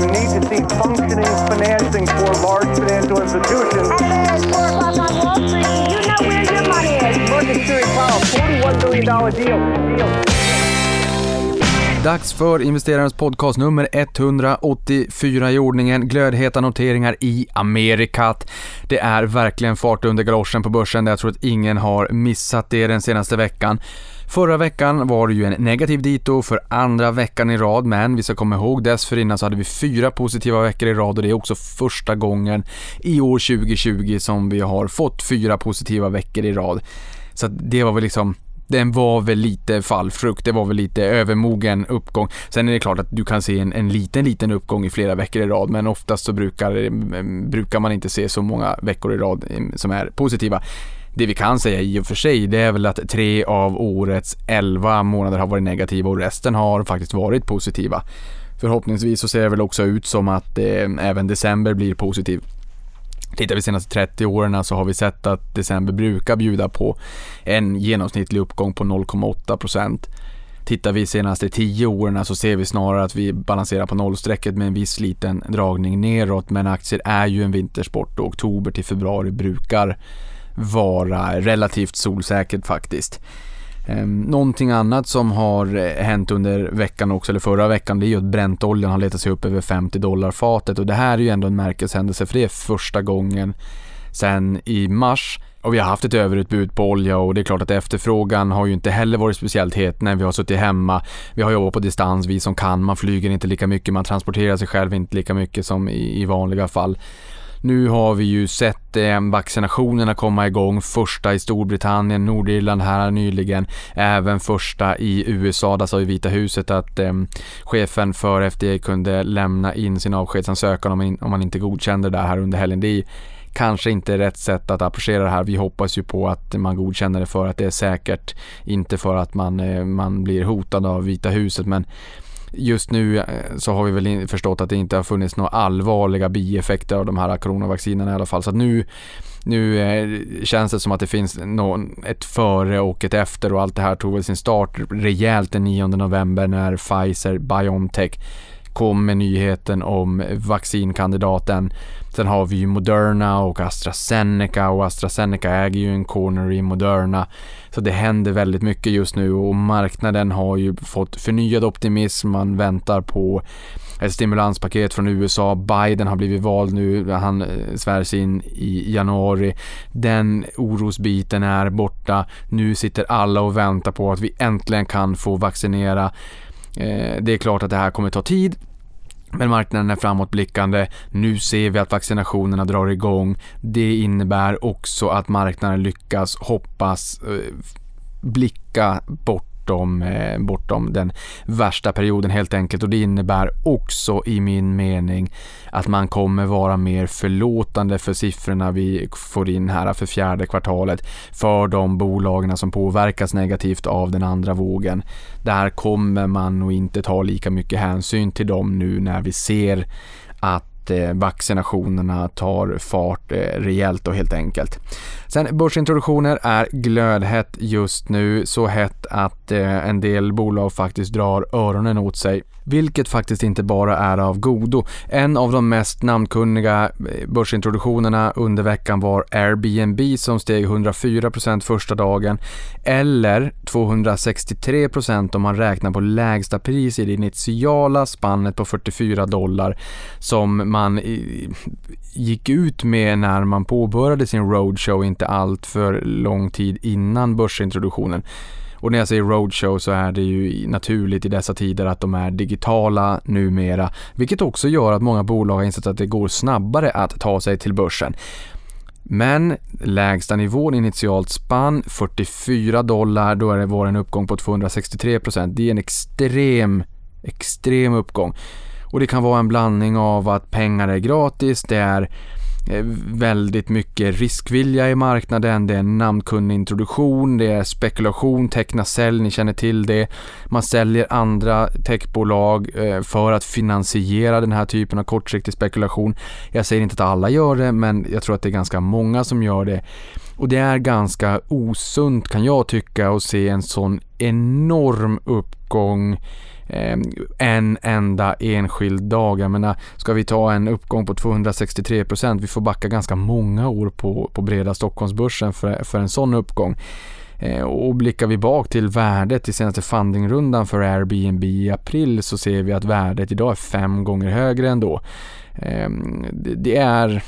You need to see functioning financing for large financial institutions. And then at 4 o'clock on Wall Street, you know where your money is. Steering Powell, $41 billion deal. deal. Dags för investerarens podcast nummer 184 i ordningen. Glödheta noteringar i Amerikat. Det är verkligen fart under galoschen på börsen. Jag tror att ingen har missat det den senaste veckan. Förra veckan var det ju en negativ dito för andra veckan i rad, men vi ska komma ihåg dessförinnan så hade vi fyra positiva veckor i rad och det är också första gången i år 2020 som vi har fått fyra positiva veckor i rad. Så det var väl liksom den var väl lite fallfrukt, det var väl lite övermogen uppgång. Sen är det klart att du kan se en, en liten, liten uppgång i flera veckor i rad, men oftast så brukar, brukar man inte se så många veckor i rad mm, som är positiva. Det vi kan säga i och för sig, det är väl att tre av årets elva månader har varit negativa och resten har faktiskt varit positiva. Förhoppningsvis så ser det väl också ut som att eh, även december blir positiv. Tittar vi de senaste 30 åren så har vi sett att december brukar bjuda på en genomsnittlig uppgång på 0,8 procent. Tittar vi de senaste 10 åren så ser vi snarare att vi balanserar på nollstrecket med en viss liten dragning neråt. Men aktier är ju en vintersport och oktober till februari brukar vara relativt solsäkert faktiskt. Ehm, någonting annat som har eh, hänt under veckan också, eller förra veckan, det är ju att Brentoljan har letat sig upp över 50 dollar fatet och det här är ju ändå en märkeshändelse för det är första gången sen i mars och vi har haft ett överutbud på olja och det är klart att efterfrågan har ju inte heller varit speciellt het när vi har suttit hemma. Vi har jobbat på distans, vi som kan, man flyger inte lika mycket, man transporterar sig själv inte lika mycket som i, i vanliga fall. Nu har vi ju sett eh, vaccinationerna komma igång, första i Storbritannien, Nordirland här nyligen, även första i USA, där sa ju Vita huset att eh, chefen för FDA kunde lämna in sin avskedsansökan om, in, om man inte godkände det här under helgen. Det är kanske inte rätt sätt att approchera det här. Vi hoppas ju på att man godkänner det för att det är säkert, inte för att man, eh, man blir hotad av Vita huset. Men just nu eh, så har vi väl förstått att det inte har funnits några allvarliga bieffekter av de här coronavaccinerna i alla fall. Så att nu, nu eh, känns det som att det finns någon, ett före och ett efter och allt det här tog väl sin start rejält den 9 november när Pfizer Biontech kom med nyheten om vaccinkandidaten. Sen har vi ju Moderna och AstraZeneca och AstraZeneca äger ju en corner i Moderna. Så det händer väldigt mycket just nu och marknaden har ju fått förnyad optimism. Man väntar på ett stimulanspaket från USA. Biden har blivit vald nu. Han eh, svärs in i januari. Den orosbiten är borta. Nu sitter alla och väntar på att vi äntligen kan få vaccinera eh, det är klart att det här kommer ta tid. Men marknaden är framåtblickande. Nu ser vi att vaccinationerna drar igång. Det innebär också att marknaden lyckas hoppas eh, blicka bort bortom, eh, bortom den värsta perioden helt enkelt och det innebär också i min mening att man kommer vara mer förlåtande för siffrorna vi får in här för fjärde kvartalet för de bolagen som påverkas negativt av den andra vågen. Där kommer man nog inte ta lika mycket hänsyn till dem nu när vi ser att att eh, vaccinationerna tar fart eh, rejält och helt enkelt. Sen börsintroduktioner är glödhett just nu, så hett att eh, en del bolag faktiskt drar öronen åt sig. Vilket faktiskt inte bara är av godo. En av de mest namnkunniga eh, börsintroduktionerna under veckan var Airbnb som steg 104% första dagen eller 263% om man räknar på lägsta pris i det initiala spannet på 44 dollar som man gick ut med när man påbörjade sin roadshow inte allt för lång tid innan börsintroduktionen. Och när jag säger roadshow så är det ju naturligt i dessa tider att de är digitala numera, vilket också gör att många bolag har insett att det går snabbare att ta sig till börsen. Men lägsta nivån initialt spann 44 dollar, då är det var en uppgång på 263 procent. Det är en extrem, extrem uppgång. Och det kan vara en blandning av att pengar är gratis, det är Eh, väldigt mycket riskvilja i marknaden, det är namnkunnig introduktion, det är spekulation, teckna sälj, ni känner till det. Man säljer andra techbolag eh, för att finansiera den här typen av kortsiktig spekulation. Jag säger inte att alla gör det, men jag tror att det är ganska många som gör det. Och det är ganska osunt kan jag tycka att se en sån enorm uppgång Ehm, en enda enskild dag. Jag menar, ska vi ta en uppgång på 263 procent, vi får backa ganska många år på, på breda Stockholmsbörsen för, för en sån uppgång. Ehm, och blickar vi bak till värdet i senaste fundingrundan för Airbnb i april så ser vi att värdet idag är fem gånger högre än då. Ehm, det är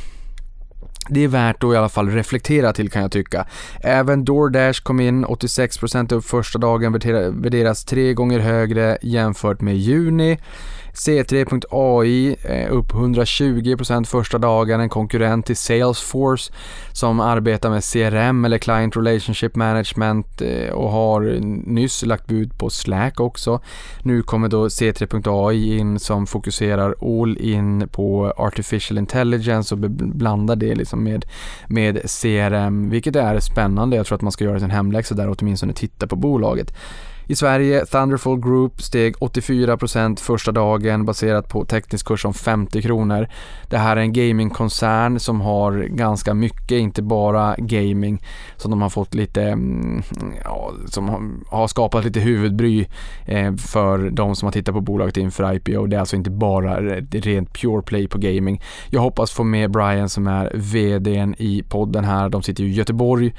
det är värt att i alla fall reflektera till kan jag tycka. Även DoorDash kom in 86% upp första dagen, värderas tre gånger högre jämfört med juni. C3.ai eh, upp 120% första dagen, en konkurrent till Salesforce som arbetar med CRM eller Client Relationship Management eh, och har nyss lagt bud på Slack också. Nu kommer då C3.ai in som fokuserar all in på Artificial Intelligence och blandar det liksom med, med CRM, vilket är spännande. Jag tror att man ska göra sin hemläxa där och åtminstone titta på bolaget. I Sverige, Thunderfall Group steg 84% första dagen baserat på teknisk kurs om 50 kronor. Det här är en gamingkoncern som har ganska mycket, inte bara gaming, som de har fått lite, mm, ja, som har skapat lite huvudbry eh, för de som har tittat på bolaget inför IPO. Det är alltså inte bara rent pure play på gaming. Jag hoppas få med Brian som är VDn i podden här. De sitter i Göteborg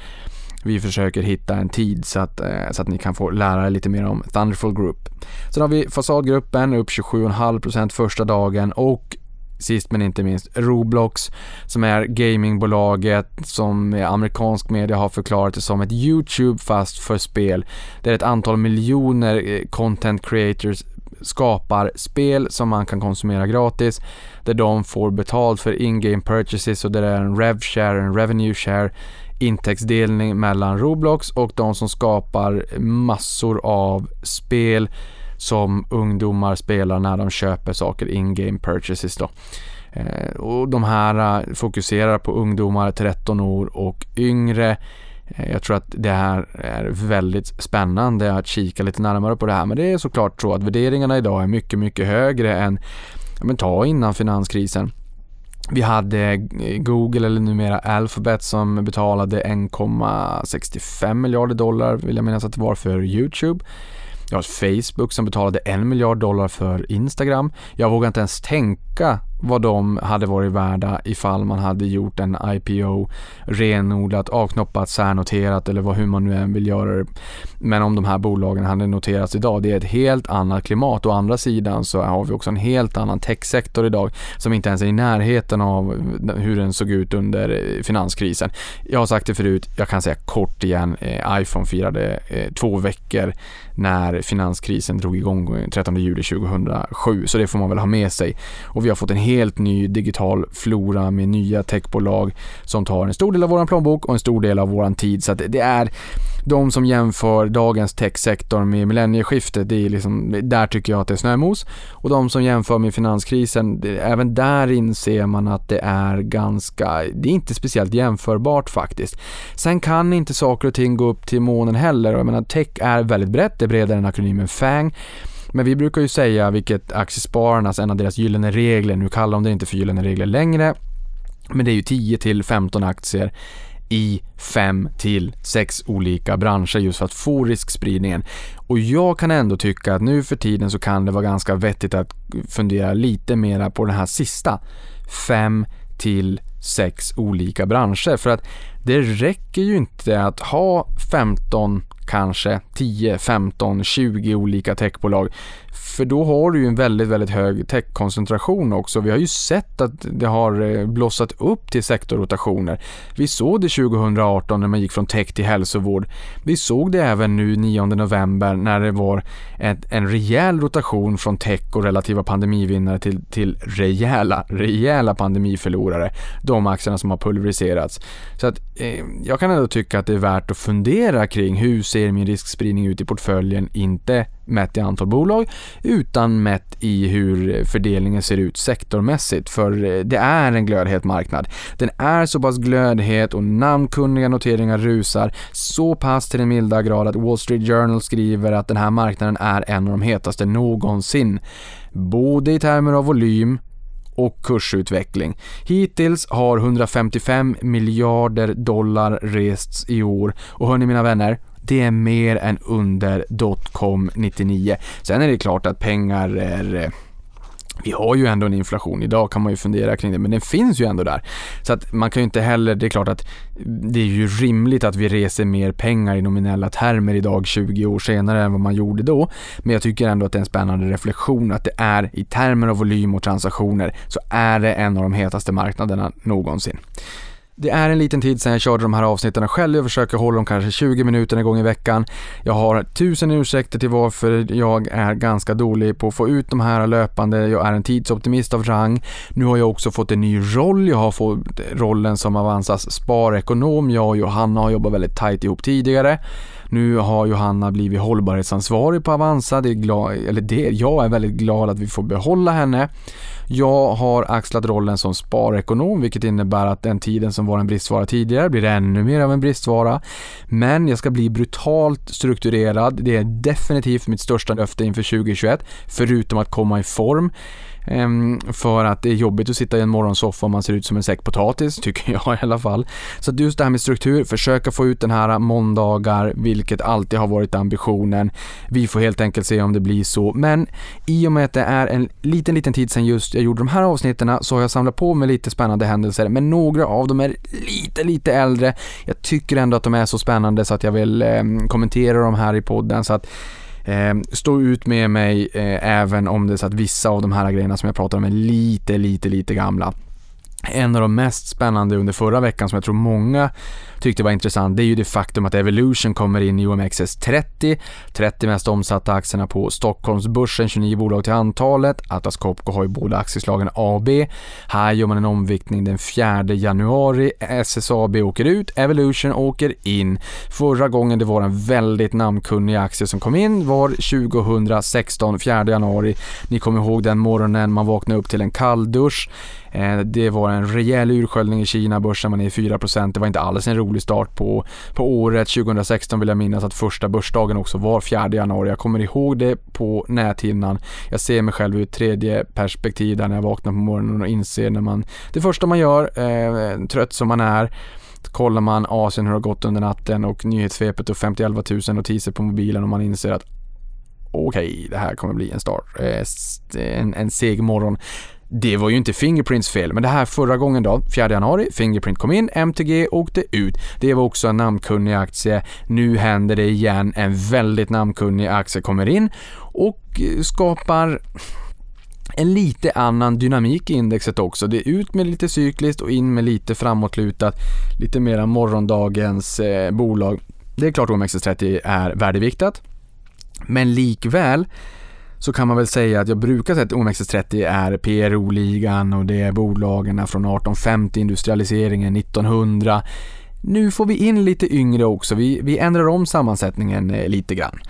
vi försöker hitta en tid så att, eh, så att ni kan få lära er lite mer om Thunderful Group. Sen har vi Fasadgruppen upp 27,5% första dagen och sist men inte minst Roblox som är gamingbolaget som amerikansk media har förklarat det som ett YouTube fast för spel. Det är ett antal miljoner eh, content creators skapar spel som man kan konsumera gratis där de får betalt för in-game purchases och där det är en rev share, en revenue share intäktsdelning mellan Roblox och de som skapar massor av spel som ungdomar spelar när de köper saker in-game purchases då. Eh, och de här eh, fokuserar på ungdomar 13 år och yngre. Eh, jag tror att det här är väldigt spännande att kika lite närmare på det här men det är såklart så att värderingarna idag är mycket, mycket högre än men ta innan finanskrisen. Vi hade Google eller numera Alphabet som betalade 1,65 miljarder dollar vill jag minnas att det var för YouTube. Jag har Facebook som betalade en miljard dollar för Instagram. Jag vågar inte ens tänka vad de hade varit värda ifall man hade gjort en IPO renodlat, avknoppat, särnoterat eller vad, hur man nu än vill göra det. Men om de här bolagen hade noterats idag, det är ett helt annat klimat. Å andra sidan så har vi också en helt annan techsektor idag som inte ens är i närheten av hur den såg ut under eh, finanskrisen. Jag har sagt det förut, jag kan säga kort igen, eh, iPhone firade eh, två veckor när finanskrisen drog igång 13 juli 2007, så det får man väl ha med sig. Och vi har fått en helt ny digital flora med nya techbolag som tar en stor del av vår plånbok och en stor del av vår tid. Så att det är de som jämför dagens techsektor med millennieskiftet, det är liksom, där tycker jag att det är snömos. Och de som jämför med finanskrisen, det, även där inser man att det är ganska, det är inte speciellt jämförbart faktiskt. Sen kan inte saker och ting gå upp till månen heller och jag menar tech är väldigt brett, det är bredare än akronymen FANG. Men vi brukar ju säga, vilket aktiespararnas, en av deras gyllene regler, nu kallar de det inte för gyllene regler längre, men det är ju 10 till 15 aktier i 5 till 6 olika branscher just för att få riskspridningen. Och jag kan ändå tycka att nu för tiden så kan det vara ganska vettigt att fundera lite mera på den här sista. 5 till 6 olika branscher för att det räcker ju inte att ha 15 kanske 10, 15, 20 olika techbolag. För då har du ju en väldigt, väldigt hög techkoncentration också. Vi har ju sett att det har eh, blossat upp till sektorrotationer. Vi såg det 2018 när man gick från tech till hälsovård. Vi såg det även nu 9 november när det var ett, en rejäl rotation från tech och relativa pandemivinnare till, till rejäla, rejäla pandemiförlorare. De aktierna som har pulveriserats. Så att eh, jag kan ändå tycka att det är värt att fundera kring hur ser min riskspridning ut i portföljen, inte mätt i antal bolag, utan mätt i hur fördelningen ser ut sektormässigt. För eh, det är en glödhet marknad. Den är så pass glödhet och namnkunniga noteringar rusar så pass till den milda grad att Wall Street Journal skriver att den här marknaden är en av de hetaste någonsin. Både i termer av volym och kursutveckling. Hittills har 155 miljarder dollar rests i år och hörni mina vänner, det är mer än under dotcom 99. Sen är det klart att pengar är eh, vi har ju ändå en inflation. Idag kan man ju fundera kring det, men den finns ju ändå där. Så att man kan ju inte heller, det är klart att det är ju rimligt att vi reser mer pengar i nominella termer idag 20 år senare än vad man gjorde då. Men jag tycker ändå att det är en spännande reflektion att det är i termer av volym och transaktioner så är det en av de hetaste marknaderna någonsin. Det är en liten tid sedan jag körde de här avsnitten själv. Jag försöker hålla dem kanske 20 minuter en gång i veckan. Jag har tusen ursäkter till varför jag är ganska dålig på att få ut de här löpande. Jag är en tidsoptimist av rang. Nu har jag också fått en ny roll. Jag har fått rollen som Avanzas sparekonom. Jag och Johanna har jobbat väldigt tajt ihop tidigare. Nu har Johanna blivit hållbarhetsansvarig på Avanza. Det är glad, eller det, jag är väldigt glad att vi får behålla henne. Jag har axlat rollen som sparekonom, vilket innebär att den tiden som var en bristvara tidigare blir ännu mer av en bristvara. Men jag ska bli brutalt strukturerad. Det är definitivt mitt största löfte inför 2021, förutom att komma i form. Ehm, för att det är jobbigt att sitta i en morgonsoffa om man ser ut som en säck potatis, tycker jag i alla fall. Så att just det här med struktur, försöka få ut den här måndagar, vilket alltid har varit ambitionen. Vi får helt enkelt se om det blir så, men i och med att det är en liten, liten tid sedan just jag gjorde de här avsnitten så har jag samlat på mig lite spännande händelser, men några av dem är lite, lite äldre. Jag tycker ändå att de är så spännande så att jag vill eh, kommentera dem här i podden så att Ehm, stå ut med mig eh, även om det är så att vissa av de här grejerna som jag pratar om är lite, lite, lite gamla. En av de mest spännande under förra veckan som jag tror många tyckte var intressant, det är ju det faktum att Evolution kommer in i OMXS30, 30 mest omsatta aktierna på Stockholmsbörsen, 29 bolag till antalet. Atlas Copco har ju båda aktieslagen AB. Här gör man en omviktning den 4 januari. SSAB åker ut, Evolution åker in. Förra gången det var en väldigt namnkunnig aktie som kom in var 2016, 4 januari. Ni kommer ihåg den morgonen man vaknade upp till en kalldusch. Eh, det var en rejäl ursköljning i Kina, börsen var ner 4%. Det var inte alls en rolig start på, på året. 2016 vill jag minnas att första börsdagen också var 4 januari. Jag kommer ihåg det på näthinnan. Jag ser mig själv ur ett tredje perspektiv där när jag vaknar på morgonen och inser när man, det första man gör, eh, trött som man är, kollar man Asien hur det har gått under natten och nyhetssvepet och 50 000 notiser på mobilen och man inser att okej, okay, det här kommer bli en start, eh, en, en seg morgon. Det var ju inte Fingerprints fel, men det här förra gången då, 4 januari, Fingerprint kom in, MTG åkte ut. Det var också en namnkunnig aktie. Nu händer det igen, en väldigt namnkunnig aktie kommer in och eh, skapar en lite annan dynamik i indexet också. Det är ut med lite cykliskt och in med lite framåtlutat, lite mera morgondagens eh, bolag. Det är klart OMXS30 är värdeviktat, men likväl så kan man väl säga att jag brukar säga att OMXS30 är PRO-ligan och det är bolagen från 1850, industrialiseringen 1900. Nu får vi in lite yngre också, vi, vi ändrar om sammansättningen eh, lite grann.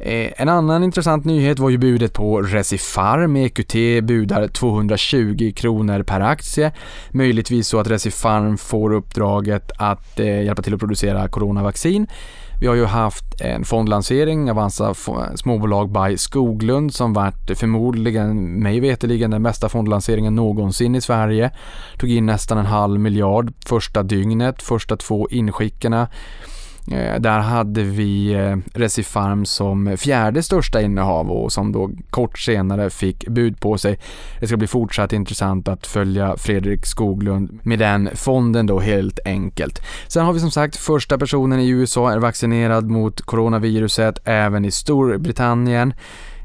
Eh, en annan intressant nyhet var ju budet på Recipharm. EQT budar 220 kronor per aktie. Möjligtvis så att Recipharm får uppdraget att eh, hjälpa till att producera coronavaccin. Vi har ju haft en fondlansering, Avanza småbolag by Skoglund som varit förmodligen, mig veterligen, den bästa fondlanseringen någonsin i Sverige. Tog in nästan en halv miljard första dygnet, första två inskickarna. Eh, där hade vi eh, Recifarm som fjärde största innehav och som då kort senare fick bud på sig. Det ska bli fortsatt intressant att följa Fredrik Skoglund med den fonden då helt enkelt. Sen har vi som sagt första personen i USA är vaccinerad mot coronaviruset även i Storbritannien.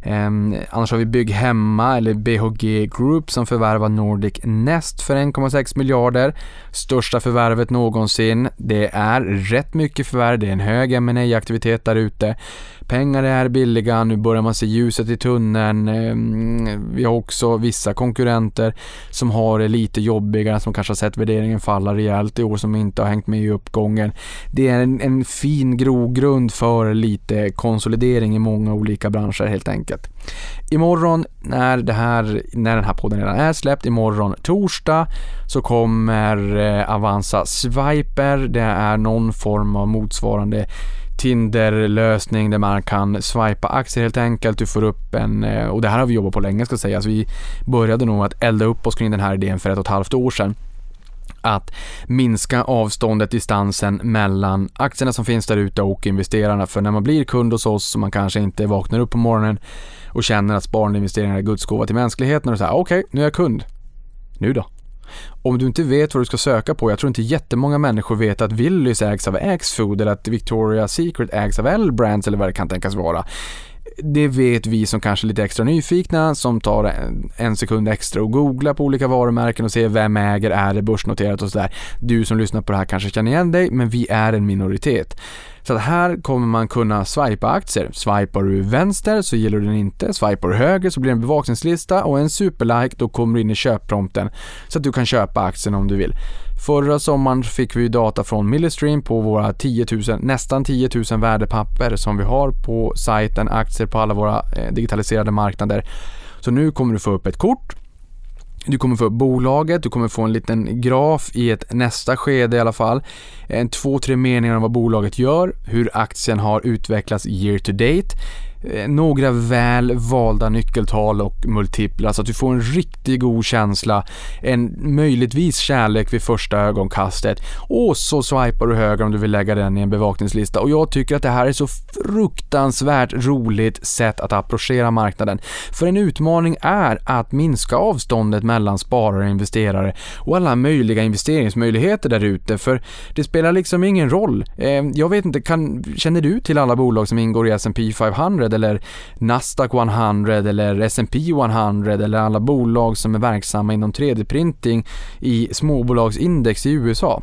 Ehm, annars har vi Bygg Hemma eller BHG Group som förvärvar Nordic Nest för 1,6 miljarder. Största förvärvet någonsin. Det är rätt mycket förvärv, det är en hög ma aktivitet där ute. Pengar är billiga, nu börjar man se ljuset i tunneln. Ehm, vi har också vissa konkurrenter som har det lite jobbigare, som kanske har sett värderingen falla rejält i år, som inte har hängt med i uppgången. Det är en, en fin grogrund för lite konsolidering i många olika branscher helt enkelt. Imorgon när, det här, när den här podden redan är släppt, imorgon torsdag, så kommer eh, Avanza Swiper. Det är någon form av motsvarande Tinder-lösning där man kan swipa aktier helt enkelt. Du får upp en, eh, och det här har vi jobbat på länge ska sägas. Alltså, vi började nog att elda upp oss kring den här idén för ett och ett halvt år sedan. att minska avståndet, distansen mellan aktierna som finns där ute och investerarna. För när man blir kund hos oss och man kanske inte vaknar upp på morgonen och känner att sparande investeringar är Guds gåva till mänskligheten och säger okej, okay, nu är jag kund. Nu då? Om du inte vet vad du ska söka på, jag tror inte jättemånga människor vet att Willys ägs av Axfood eller att Victoria's Secret ägs av L-Brands eller vad det kan tänkas vara det vet vi som kanske är lite extra nyfikna, som tar en sekund extra och googlar på olika varumärken och ser vem äger, är det börsnoterat och sådär. Du som lyssnar på det här kanske känner igen dig, men vi är en minoritet. Så att här kommer man kunna swipa aktier. Swipar du vänster så gillar du den inte. Swipar du höger så blir det en bevakningslista och en superlike, då kommer du in i köpprompten så att du kan köpa aktien om du vill. Förra sommaren fick vi data från Millestream på våra 10 000, nästan 10 000 värdepapper som vi har på sajten, aktier på alla våra eh, digitaliserade marknader. Så nu kommer du få upp ett kort du kommer få upp bolaget, du kommer få en liten graf i ett nästa skede i alla fall. En två, tre meningar om vad bolaget gör, hur aktien har utvecklats year to date. Eh, några väl valda nyckeltal och multiplar så att du får en riktigt god känsla, en möjligtvis kärlek vid första ögonkastet och så swipar du höger om du vill lägga den i en bevakningslista och jag tycker att det här är så fruktansvärt roligt sätt att approchera marknaden. För en utmaning är att minska avståndet mellan sparare och investerare och alla möjliga investeringsmöjligheter där ute för det spelar liksom ingen roll. Eh, jag vet inte, kan, känner du till alla bolag som ingår i S&P 500 eller Nasdaq 100 eller S&P 100 eller alla bolag som är verksamma inom 3D-printing i småbolagsindex i USA?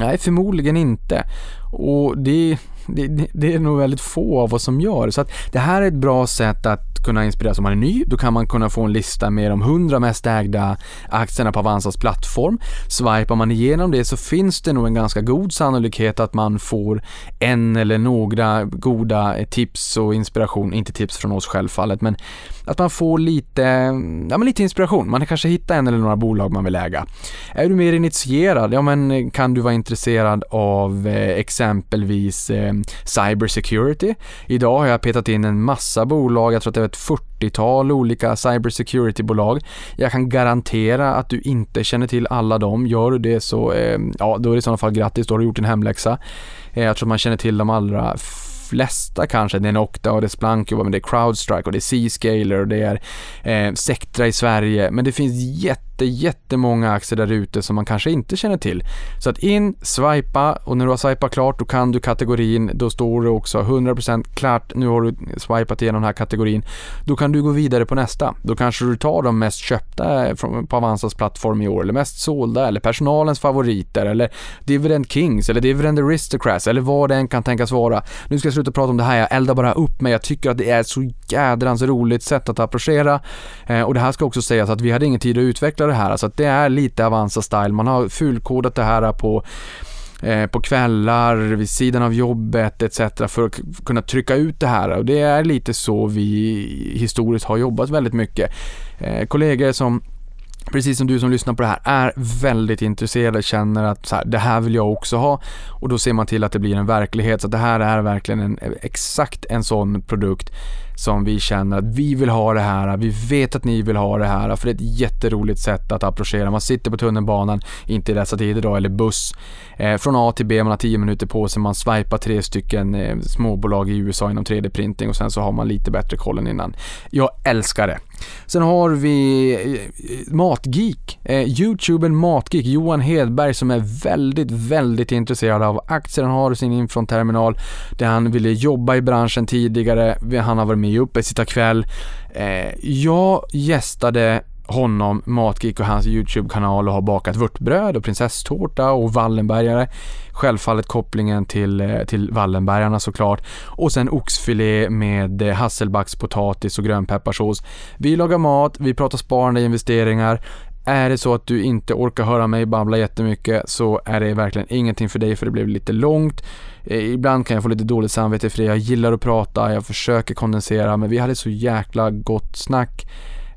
Nej, förmodligen inte. Och det, det, det, är nog väldigt få av oss som gör. Så att det här är ett bra sätt att kunna inspireras om man är ny. Då kan man kunna få en lista med de 100 mest ägda aktierna på Avanzas plattform. Swipar man igenom det så finns det nog en ganska god sannolikhet att man får en eller några goda tips och inspiration, inte tips från oss självfallet, men att man får lite, ja, men lite inspiration. Man kanske hittar en eller några bolag man vill äga. Är du mer initierad, ja men kan du vara intresserad av eh, exempelvis eh, cybersecurity? Idag har jag petat in en massa bolag, jag tror att det är ett 40-tal olika cybersecurity-bolag. Jag kan garantera att du inte känner till alla dem. Gör du det så, eh, ja då är det i sådana fall grattis, då har du gjort din hemläxa. Eh, jag tror man känner till de allra flesta kanske. Det är Nocta och det är Splunk men det är Crowdstrike och det är C-Scaler och det är eh, Sectra i Sverige. Men det finns jätte jätte, jättemånga aktier där ute som man kanske inte känner till. Så att in, swipa och när du har swipat klart då kan du kategorin, då står det också 100% klart, nu har du swipat igenom den här kategorin. Då kan du gå vidare på nästa. Då kanske du tar de mest köpta eh, på Avanzas plattform i år eller mest sålda eller personalens favoriter eller Dividend Kings eller Dividend Aristocrats eller vad det än kan tänkas vara. Nu ska jag sluta prata om det här, jag eldar bara upp mig. Jag tycker att det är ett så jädrans roligt sätt att approchera eh, och det här ska också sägas att vi hade ingen tid att utveckla det här. Alltså att det är lite Avanza-style. Man har fulkodat det här på eh, på kvällar, vid sidan av jobbet etc. för att kunna trycka ut det här och det är lite så vi historiskt har jobbat väldigt mycket. Eh, kollegor som precis som du som lyssnar på det här, är väldigt intresserade, känner att så här, det här vill jag också ha och då ser man till att det blir en verklighet. Så det här är verkligen en, exakt en sån produkt som vi känner att vi vill ha det här, vi vet att ni vill ha det här, för det är ett jätteroligt sätt att approchera. Man sitter på tunnelbanan, inte i dessa tider då, eller buss, eh, från A till B, man har 10 minuter på sig, man swipar tre stycken eh, småbolag i USA inom 3D-printing och sen så har man lite bättre koll än innan. Jag älskar det. Sen har vi eh, Matgeek, eh, Youtubern Matgeek, Johan Hedberg som är väldigt, väldigt intresserad av aktier. Han har sin infronterminal där han ville jobba i branschen tidigare. Han har varit med i Uppesittarkväll. Eh, jag gästade honom, Matgeek och hans YouTube-kanal och har bakat vörtbröd och prinsesstårta och Wallenbergare. Självfallet kopplingen till, eh, till Wallenbergarna såklart. Och sen oxfilé med eh, hasselbackspotatis och grönpepparsås. Vi lagar mat, vi pratar sparande, investeringar. Är det så att du inte orkar höra mig babbla jättemycket så är det verkligen ingenting för dig för det blev lite långt. Eh, ibland kan jag få lite dåligt samvete för det. Jag gillar att prata, jag försöker kondensera men vi hade så jäkla gott snack.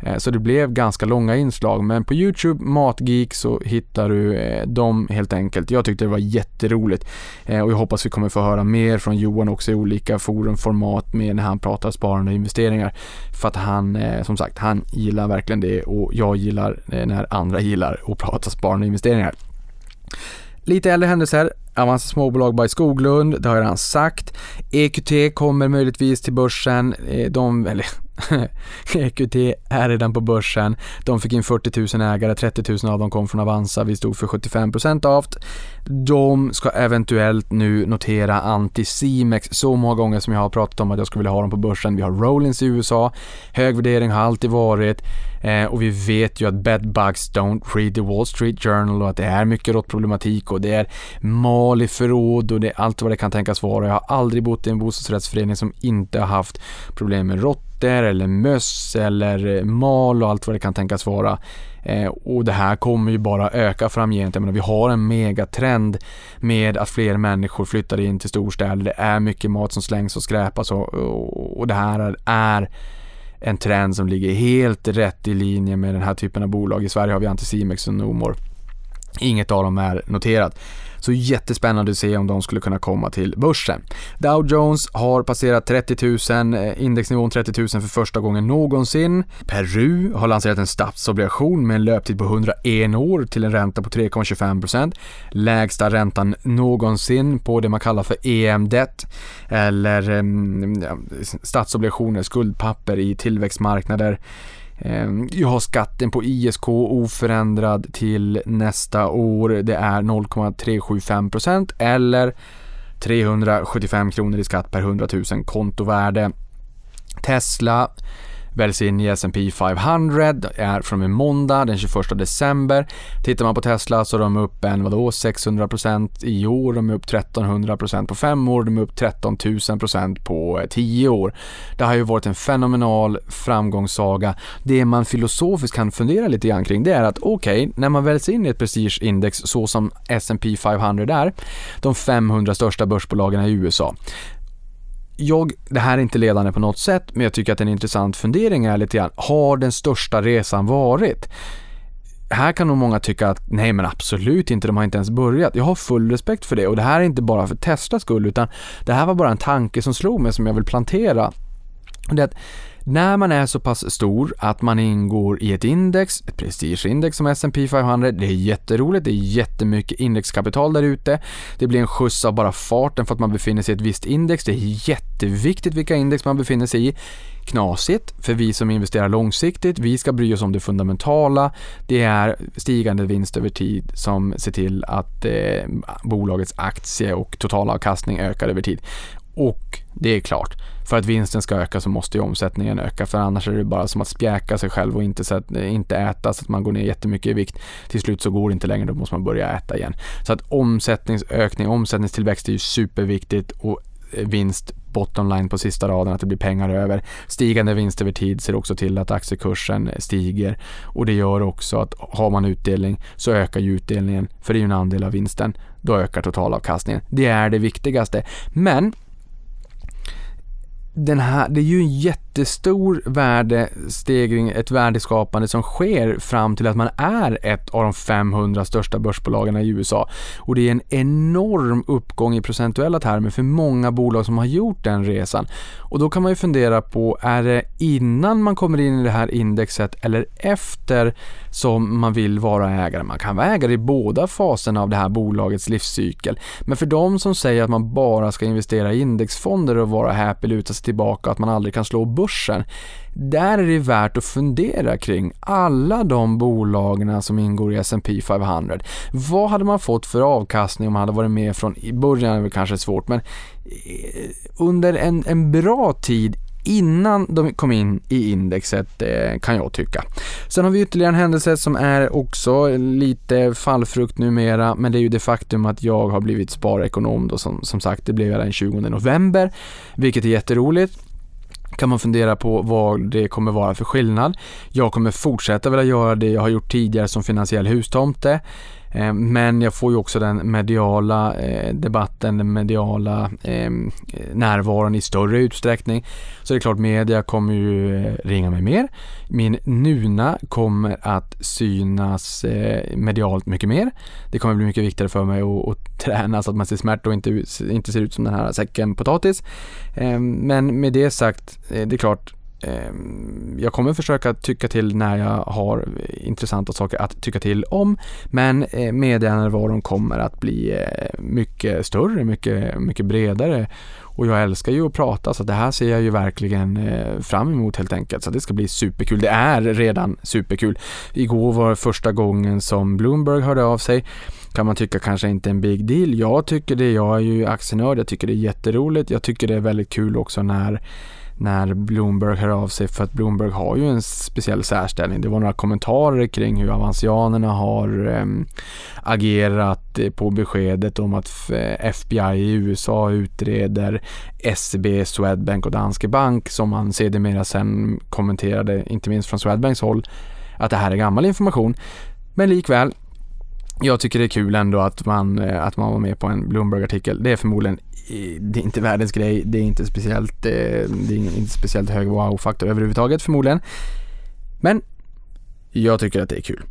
Eh, så det blev ganska långa inslag, men på Youtube, Matgeek, så hittar du eh, dem helt enkelt. Jag tyckte det var jätteroligt eh, och jag hoppas vi kommer få höra mer från Johan också i olika forumformat med när han pratar sparande och investeringar. För att han, som sagt, han gillar verkligen det och jag gillar när andra gillar att prata sparande och investeringar. Lite äldre händelser. Avanza småbolag by Skoglund, det har jag redan sagt. EQT kommer möjligtvis till börsen. De, eller EQT är redan på börsen. De fick in 40 000 ägare, 30 000 av dem kom från Avanza, vi stod för 75% av. De ska eventuellt nu notera Anticimex så många gånger som jag har pratat om att jag skulle vilja ha dem på börsen. Vi har Rollins i USA, hög värdering har alltid varit eh, och vi vet ju att bedbugs don't read the Wall Street Journal och att det är mycket råttproblematik och det är mal i förråd och det är allt vad det kan tänkas vara. Jag har aldrig bott i en bostadsrättsförening som inte har haft problem med rått råttor eller möss eller eh, mal och allt vad det kan tänkas vara. Eh, och det här kommer ju bara öka framgent. Jag menar, vi har en megatrend med att fler människor flyttar in till storstäder. Det är mycket mat som slängs och skräpas och, och, och det här är en trend som ligger helt rätt i linje med den här typen av bolag. I Sverige har vi Anticimex och Nomor. Inget av dem är noterat. Så jättespännande att se om de skulle kunna komma till börsen. Dow Jones har passerat 30 000, eh, indexnivån 30 000 för första gången någonsin. Peru har lanserat en statsobligation med en löptid på 101 år till en ränta på 3,25%. Lägsta räntan någonsin på det man kallar för EM-debt eller um, statsobligationer, skuldpapper i tillväxtmarknader. Ehm, jag har skatten på ISK oförändrad till nästa år. Det är 0,375% eller 375 kronor i skatt per 100 000 kontovärde. Tesla väljs in i S&P 500 är från och med måndag den 21 december. Tittar man på Tesla så är de upp en vadå 600% i år, de är upp 1300% på fem år, de är upp 13 000% på eh, tio år. Det har ju varit en fenomenal framgångssaga. Det man filosofiskt kan fundera lite grann kring det är att okej, okay, när man väljs in i ett prestigeindex så som S&P 500 är, de 500 största börsbolagen i USA, jag, det här är inte ledande på något sätt, men jag tycker att en intressant fundering är lite grann, har den största resan varit? Här kan nog många tycka att nej men absolut inte, de har inte ens börjat. Jag har full respekt för det och det här är inte bara för Teslas skull utan det här var bara en tanke som slog mig som jag vill plantera. Det är att när man är så pass stor att man ingår i ett index, ett prestigeindex som S&P 500, det är jätteroligt, det är jättemycket indexkapital där ute. Det blir en skjuts av bara farten för att man befinner sig i ett visst index. Det är jätteviktigt vilka index man befinner sig i. Knasigt för vi som investerar långsiktigt. Vi ska bry oss om det fundamentala. Det är stigande vinst över tid som ser till att eh, bolagets aktie och totalavkastning ökar över tid. Och det är klart, för att vinsten ska öka så måste ju omsättningen öka för annars är det bara som att spjäka sig själv och inte, eh, inte äta så att man går ner jättemycket i vikt. Till slut så går det inte längre, då måste man börja äta igen. Så att omsättningsökning, omsättningstillväxt är ju superviktigt och eh, vinst bottom line på sista raden, att det blir pengar över. Stigande vinst över tid ser också till att aktiekursen stiger och det gör också att har man utdelning så ökar ju utdelningen, för det är ju en andel av vinsten. Då ökar totalavkastningen. Det är det viktigaste. Men den här, det är ju en jätte jättestor värdestegring, ett värdeskapande som sker fram till att man är ett av de 500 största börsbolagen i USA. Och det är en enorm uppgång i procentuella termer för många bolag som har gjort den resan. Och då kan man ju fundera på, är det innan man kommer in i det här indexet eller efter som man vill vara ägare? Man kan vara ägare i båda faserna av det här bolagets livscykel. Men för de som säger att man bara ska investera i indexfonder och vara happy, luta sig tillbaka, att man aldrig kan slå börsen. Där är det värt att fundera kring alla de bolagen som ingår i S&P 500. Vad hade man fått för avkastning om man hade varit med från i början, är det kanske svårt, men eh, under en, en bra tid innan de kom in i indexet eh, kan jag tycka. Sen har vi ytterligare en händelse som är också lite fallfrukt numera men det är ju det faktum att jag har blivit sparekonom då som, som sagt det blev jag den 20 november vilket är jätteroligt kan man fundera på vad det kommer vara för skillnad. Jag kommer fortsätta vilja göra det jag har gjort tidigare som finansiell hustomte. Eh, men jag får ju också den mediala eh, debatten, den mediala eh, närvaron i större utsträckning. Så det är klart, media kommer ju ringa mig mer. Min Nuna kommer att synas medialt mycket mer. Det kommer bli mycket viktigare för mig att, att träna så att man ser smärt och inte, inte ser ut som den här säcken potatis. Men med det sagt, det är klart, Ehm, jag kommer försöka tycka till när jag har intressanta saker att tycka till om. Men eh, medienärvaron kommer att bli eh, mycket större, mycket, mycket bredare. Och jag älskar ju att prata så det här ser jag ju verkligen eh, fram emot helt enkelt. Så det ska bli superkul. Det är redan superkul. Igår var första gången som Bloomberg hörde av sig kan man tycka kanske inte en big deal. Jag tycker det, jag är ju aktienörd, jag tycker det är jätteroligt. Jag tycker det är väldigt kul också när när Bloomberg hör av sig för att Bloomberg har ju en speciell särställning. Det var några kommentarer kring hur avancianerna har ehm, eh, agerat på beskedet om att FBI eh, i USA utreder SEB, Swedbank och Danske Bank som man sedermera sen kommenterade, inte minst från Swedbanks håll, att det här är gammal information. Men likväl, jag tycker det är kul ändå att man, eh, att man var med på en Bloomberg-artikel. Det är förmodligen det är inte världens grej, det är inte speciellt, eh, det är inte speciellt hög wow-faktor överhuvudtaget förmodligen. Men jag tycker att det är kul.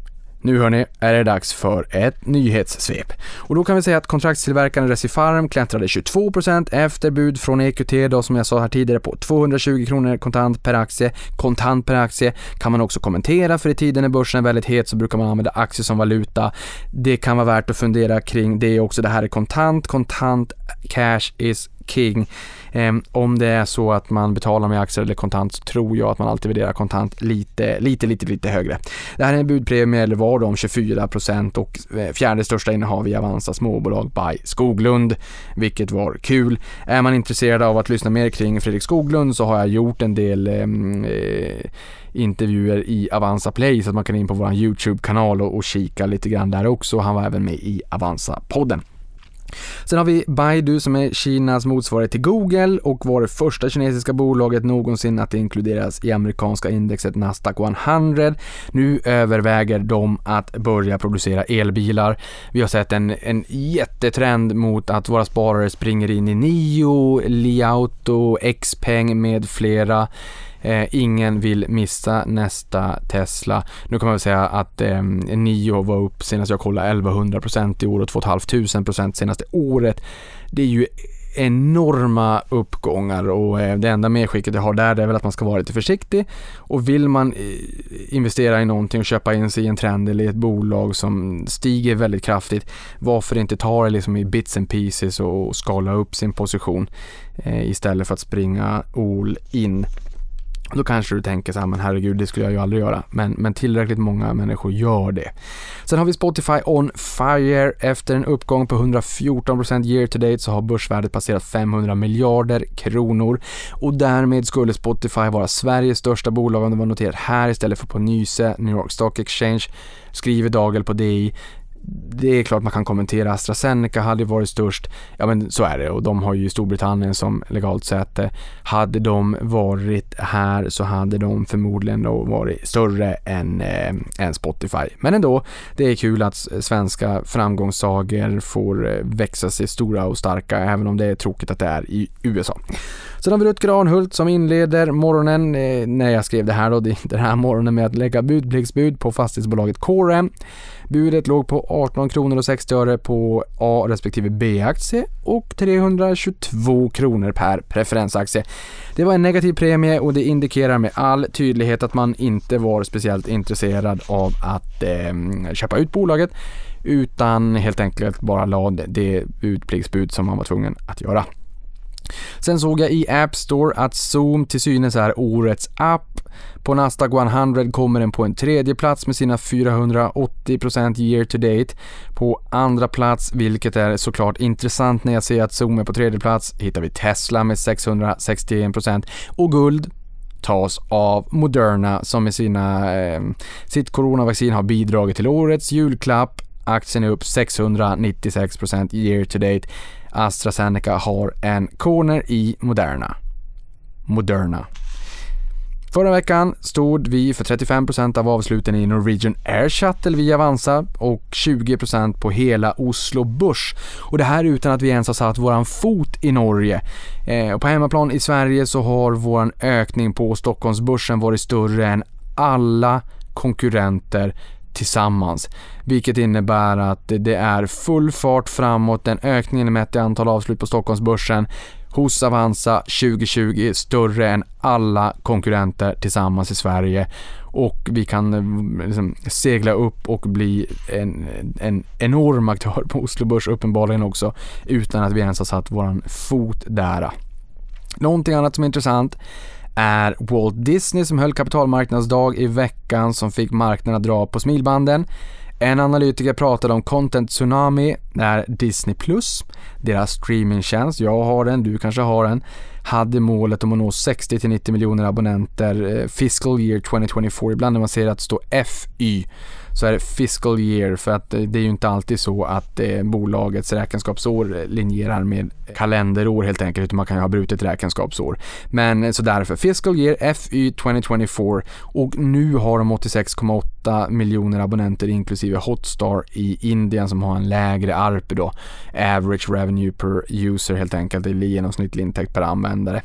Nu hörni, är det dags för ett nyhetssvep. Och då kan vi säga att kontraktstillverkaren Recipharm klättrade 22% efter bud från EQT då som jag sa här tidigare på 220 kronor kontant per aktie. Kontant per aktie kan man också kommentera för i tiden när börsen är väldigt het så brukar man använda aktier som valuta. Det kan vara värt att fundera kring det också. Det här är kontant, kontant cash is king. Eh, om det är så att man betalar med aktier eller kontant så tror jag att man alltid värderar kontant lite, lite, lite, lite högre. Det här är en budpremie, eller var då om 24% och eh, fjärde största innehav i Avanza småbolag by Skoglund, vilket var kul. Är man intresserad av att lyssna mer kring Fredrik Skoglund så har jag gjort en del ehm, eh, intervjuer i Avanza Play så att man kan in på vår YouTube-kanal och, och kika lite grann där också. Han var även med i Avanza-podden. Sen har vi Baidu som är Kinas motsvarighet till Google och var det första kinesiska bolaget någonsin att inkluderas i amerikanska indexet Nasdaq 100. Nu överväger de att börja producera elbilar. Vi har sett en, en jättetrend mot att våra sparare springer in i Nio, Liauto, Xpeng med flera. Eh, ingen vill missa nästa Tesla. Nu kan man väl säga att eh, Nio var upp senast jag kollade 1100% i år och 2500% senaste året. Det är ju enorma uppgångar och eh, det enda medskicket jag har där är väl att man ska vara lite försiktig och vill man eh, investera i någonting och köpa in sig i en trend eller i ett bolag som stiger väldigt kraftigt varför inte ta det liksom i bits and pieces och skala upp sin position eh, istället för att springa all in. Då kanske du tänker så här, men herregud, det skulle jag ju aldrig göra. Men, men tillräckligt många människor gör det. Sen har vi Spotify on fire. Efter en uppgång på 114% year to date så har börsvärdet passerat 500 miljarder kronor och därmed skulle Spotify vara Sveriges största bolag om det var noterat här istället för på Nyse, New York Stock Exchange, skriver Dagel på DI det är klart man kan kommentera. AstraZeneca hade varit störst. Ja men så är det och de har ju Storbritannien som legalt säte. Eh, hade de varit här så hade de förmodligen då varit större än, eh, än Spotify. Men ändå, det är kul att svenska framgångssagor får eh, växa sig stora och starka även om det är tråkigt att det är i USA. Sen har vi Rutger Arnhult som inleder morgonen, eh, när jag skrev det här då, den här morgonen med att lägga budpliktsbud på fastighetsbolaget Corem. Budet låg på 18 kronor och 60 öre på A respektive B-aktie och 322 kronor per preferensaktie. Det var en negativ premie och det indikerar med all tydlighet att man inte var speciellt intresserad av att eh, köpa ut bolaget utan helt enkelt bara lade det utpliktsbud som man var tvungen att göra. Sen såg jag i App Store att Zoom till synes är årets app. På Nasdaq 100 kommer den på en tredje plats med sina 480% year to date. På andra plats, vilket är såklart intressant när jag ser att Zoom är på tredje plats, hittar vi Tesla med 661% och guld tas av Moderna som med sina, eh, sitt coronavaccin har bidragit till årets julklapp. Aktien är upp 696% year to date. AstraZeneca har en corner i Moderna. Moderna. Förra veckan stod vi för 35% av avsluten i Norwegian Air Shuttle via Avanza och 20% på hela Oslo Börs. Och det här utan att vi ens har satt våran fot i Norge. Eh, och på hemmaplan i Sverige så har våran ökning på Stockholmsbörsen varit större än alla konkurrenter tillsammans. Vilket innebär att det är full fart framåt, den ökningen mätt i antal avslut på Stockholmsbörsen hos Avanza 2020 större än alla konkurrenter tillsammans i Sverige och vi kan eh, liksom segla upp och bli en, en enorm aktör på Oslo Börs uppenbarligen också utan att vi ens har satt våran fot där. Någonting annat som är intressant är Walt Disney som höll kapitalmarknadsdag i veckan som fick marknaden att dra på smilbanden. En analytiker pratade om Content Tsunami när Disney Plus, deras streamingtjänst, jag har den, du kanske har den, hade målet om att nå 60-90 miljoner abonnenter eh, fiscal year 2024. Ibland när man ser att det står FY så är det fiscal year för att eh, det är ju inte alltid så att eh, bolagets räkenskapsår eh, linjerar med kalenderår helt enkelt utan man kan ju ha brutet räkenskapsår. Men så därför fiscal year FY 2024 och nu har de 86,8 miljoner abonnenter inklusive Hotstar i Indien som har en lägre ARP då. Average revenue per user helt enkelt, det är genomsnittlig intäkt per användare.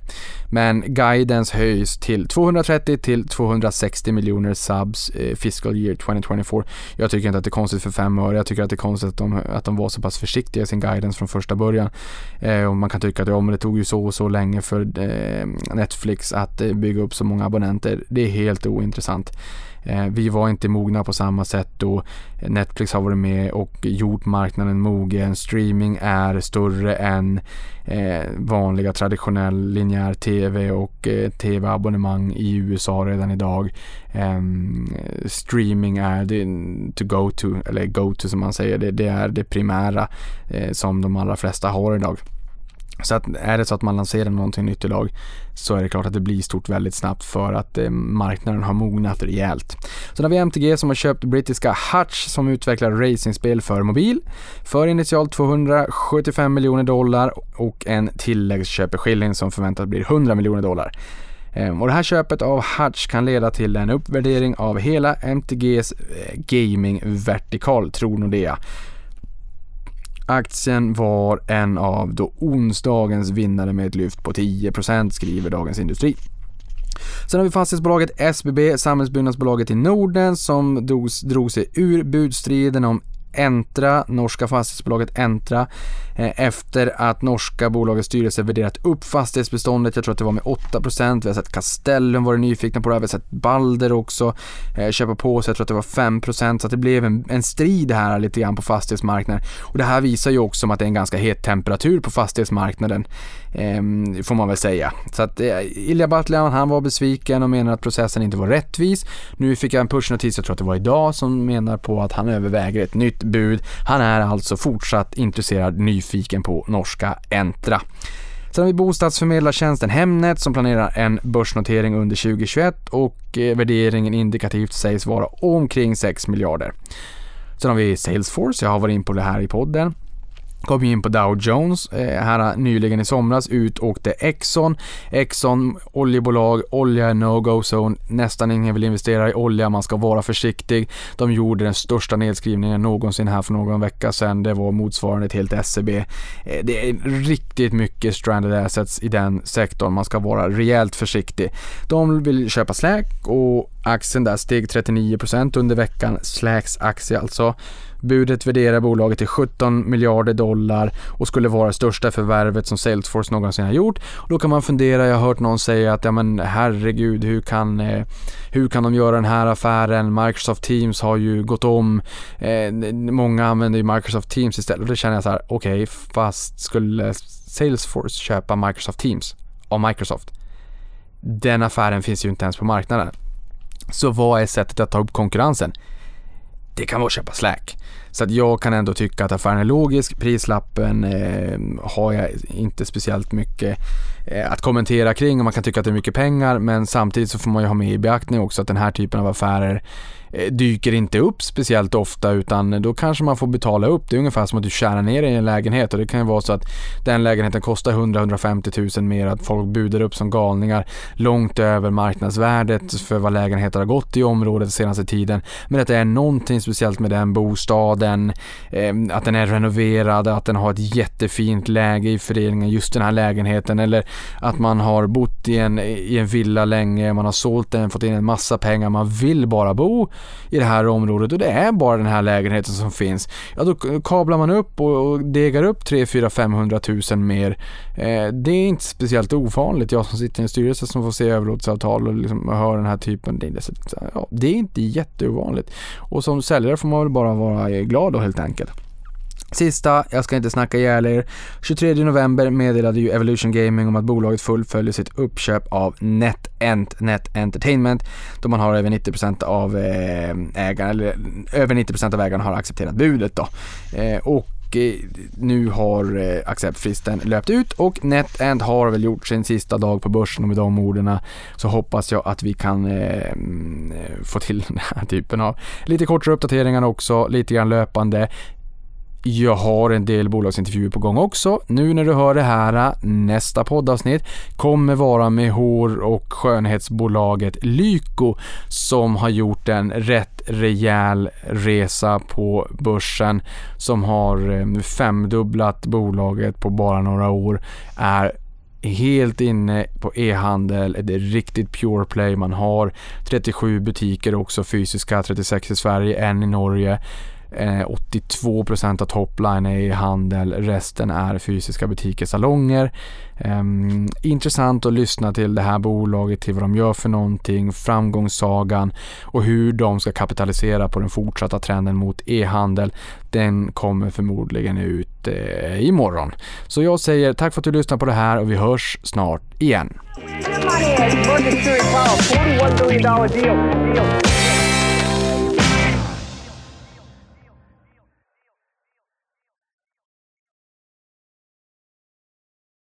Men guidance höjs till 230 till 260 miljoner subs eh, fiscal year 2024. Jag tycker inte att det är konstigt för fem öre. Jag tycker att det är konstigt att de, att de var så pass försiktiga i sin guidance från första början. Eh, och man kan tycka att ja, men det tog ju så och så länge för eh, Netflix att eh, bygga upp så många abonnenter. Det är helt ointressant. Eh, vi var inte mogna på samma sätt då Netflix har varit med och gjort marknaden mogen. Streaming är större än eh, vanliga traditionell linjär TV och eh, TV-abonnemang i USA redan idag. Ehm, streaming är det to go to, eller go to som man säger, det är det primära som de allra flesta har idag. Så att är det så att man lanserar någonting nytt idag så är det klart att det blir stort väldigt snabbt för att eh, marknaden har mognat rejält. Sen har vi MTG som har köpt brittiska Hutch som utvecklar racingspel för mobil för initialt 275 miljoner dollar och en tilläggsköpeskilling som förväntas bli 100 miljoner dollar. Eh, och det här köpet av Hutch kan leda till en uppvärdering av hela MTGs eh, gaming-vertikal, tror Nordea. Aktien var en av då onsdagens vinnare med ett lyft på 10% skriver Dagens Industri. Sen har vi fastighetsbolaget SBB, samhällsbyggnadsbolaget i Norden, som drog, drog sig ur budstriden om Entra, norska fastighetsbolaget Entra, eh, efter att norska bolagets styrelse värderat upp fastighetsbeståndet. Jag tror att det var med 8%. Vi har sett Castellum varit nyfikna på det här. Vi har sett Balder också eh, köpa på sig. Jag tror att det var 5% så att det blev en, en strid här lite grann på fastighetsmarknaden. Och det här visar ju också att det är en ganska het temperatur på fastighetsmarknaden. Ehm, får man väl säga. Så att eh, Ilja Batljan, han var besviken och menar att processen inte var rättvis. Nu fick jag en pushnotis, jag tror att det var idag, som menar på att han överväger ett nytt bud. Han är alltså fortsatt intresserad, nyfiken på norska Entra. Sen har vi bostadsförmedlartjänsten Hemnet som planerar en börsnotering under 2021 och eh, värderingen indikativt sägs vara omkring 6 miljarder. Sen har vi Salesforce, jag har varit in på det här i podden kom in på Dow Jones eh, här eh, nyligen i somras. Ut åkte Exxon. Exxon, oljebolag, olja är no-go zone. Nästan ingen vill investera i olja, man ska vara försiktig. De gjorde den största nedskrivningen någonsin här för någon vecka sedan. Det var motsvarande till ett SCB. Eh, det är riktigt mycket stranded assets i den sektorn. Man ska vara rejält försiktig. De vill köpa Slack och aktien där steg 39% under veckan. Slacks aktie alltså. Budet värderar bolaget till 17 miljarder dollar och skulle vara det största förvärvet som Salesforce någonsin har gjort. Och då kan man fundera, jag har hört någon säga att ja men herregud, hur kan, eh, hur kan de göra den här affären? Microsoft Teams har ju gått om. Eh, många använder ju Microsoft Teams istället och då känner jag så här, okej, okay, fast skulle Salesforce köpa Microsoft Teams av Microsoft? Den affären finns ju inte ens på marknaden. Så vad är sättet att ta upp konkurrensen? Det kan vara att köpa Slack. Så att jag kan ändå tycka att affären är logisk. Prislappen eh, har jag inte speciellt mycket eh, att kommentera kring och man kan tycka att det är mycket pengar men samtidigt så får man ju ha med i beaktning också att den här typen av affärer Eh, dyker inte upp speciellt ofta utan då kanske man får betala upp. Det är ungefär som att du tjänar ner i en lägenhet och det kan ju vara så att den lägenheten kostar 100-150 000 mer, att folk budar upp som galningar långt över marknadsvärdet för vad lägenheter har gått i området senaste tiden. Men att det är någonting speciellt med den bostaden, ehm, att den är renoverad, att den har ett jättefint läge i föreningen, just den här lägenheten eller att man har bott i en, i en villa länge, man har sålt den, fått in en massa pengar, man vill bara bo i det här området och det är bara den här lägenheten som finns. Ja, då kablar man upp och, degar upp 3, 4, 500 000 mer. Eh, det är inte speciellt ovanligt. Jag som sitter i en styrelse som får se överlåtelseavtal och liksom hör den här typen. Det är, ja, det är inte jätteovanligt. Och som säljare får man väl bara vara glad då helt enkelt. Sista, jag ska inte snacka ihjäl er. 23 november meddelade ju Evolution Gaming om att bolaget fullföljer sitt uppköp av NetEnt, Net Entertainment, då man har över 90% av eh, ägarna, eller över 90% av ägarna har accepterat budet då. Eh, och eh, nu har acceptfristen löpt ut och NetEnt har väl gjort sin sista dag på börsen och med de orden så hoppas jag att vi kan eh, mm, få till den här typen av lite kortare uppdateringar också, lite grann löpande. Jag har en del bolagsintervjuer på gång också. Nu när du hör det här, nästa poddavsnitt kommer vara med hår och skönhetsbolaget Lyko som har gjort en rätt rejäl resa på börsen som har eh, femdubblat bolaget på bara några år. Är helt inne på e-handel, det är riktigt pure play. Man har 37 butiker också fysiska, 36 i Sverige, en i Norge. 82% av topline är i handel, resten är fysiska butiker, salonger. Ehm, intressant att lyssna till det här bolaget, till vad de gör för någonting, framgångssagan och hur de ska kapitalisera på den fortsatta trenden mot e-handel. Den kommer förmodligen ut eh, imorgon. Så jag säger tack för att du lyssnar på det här och vi hörs snart igen.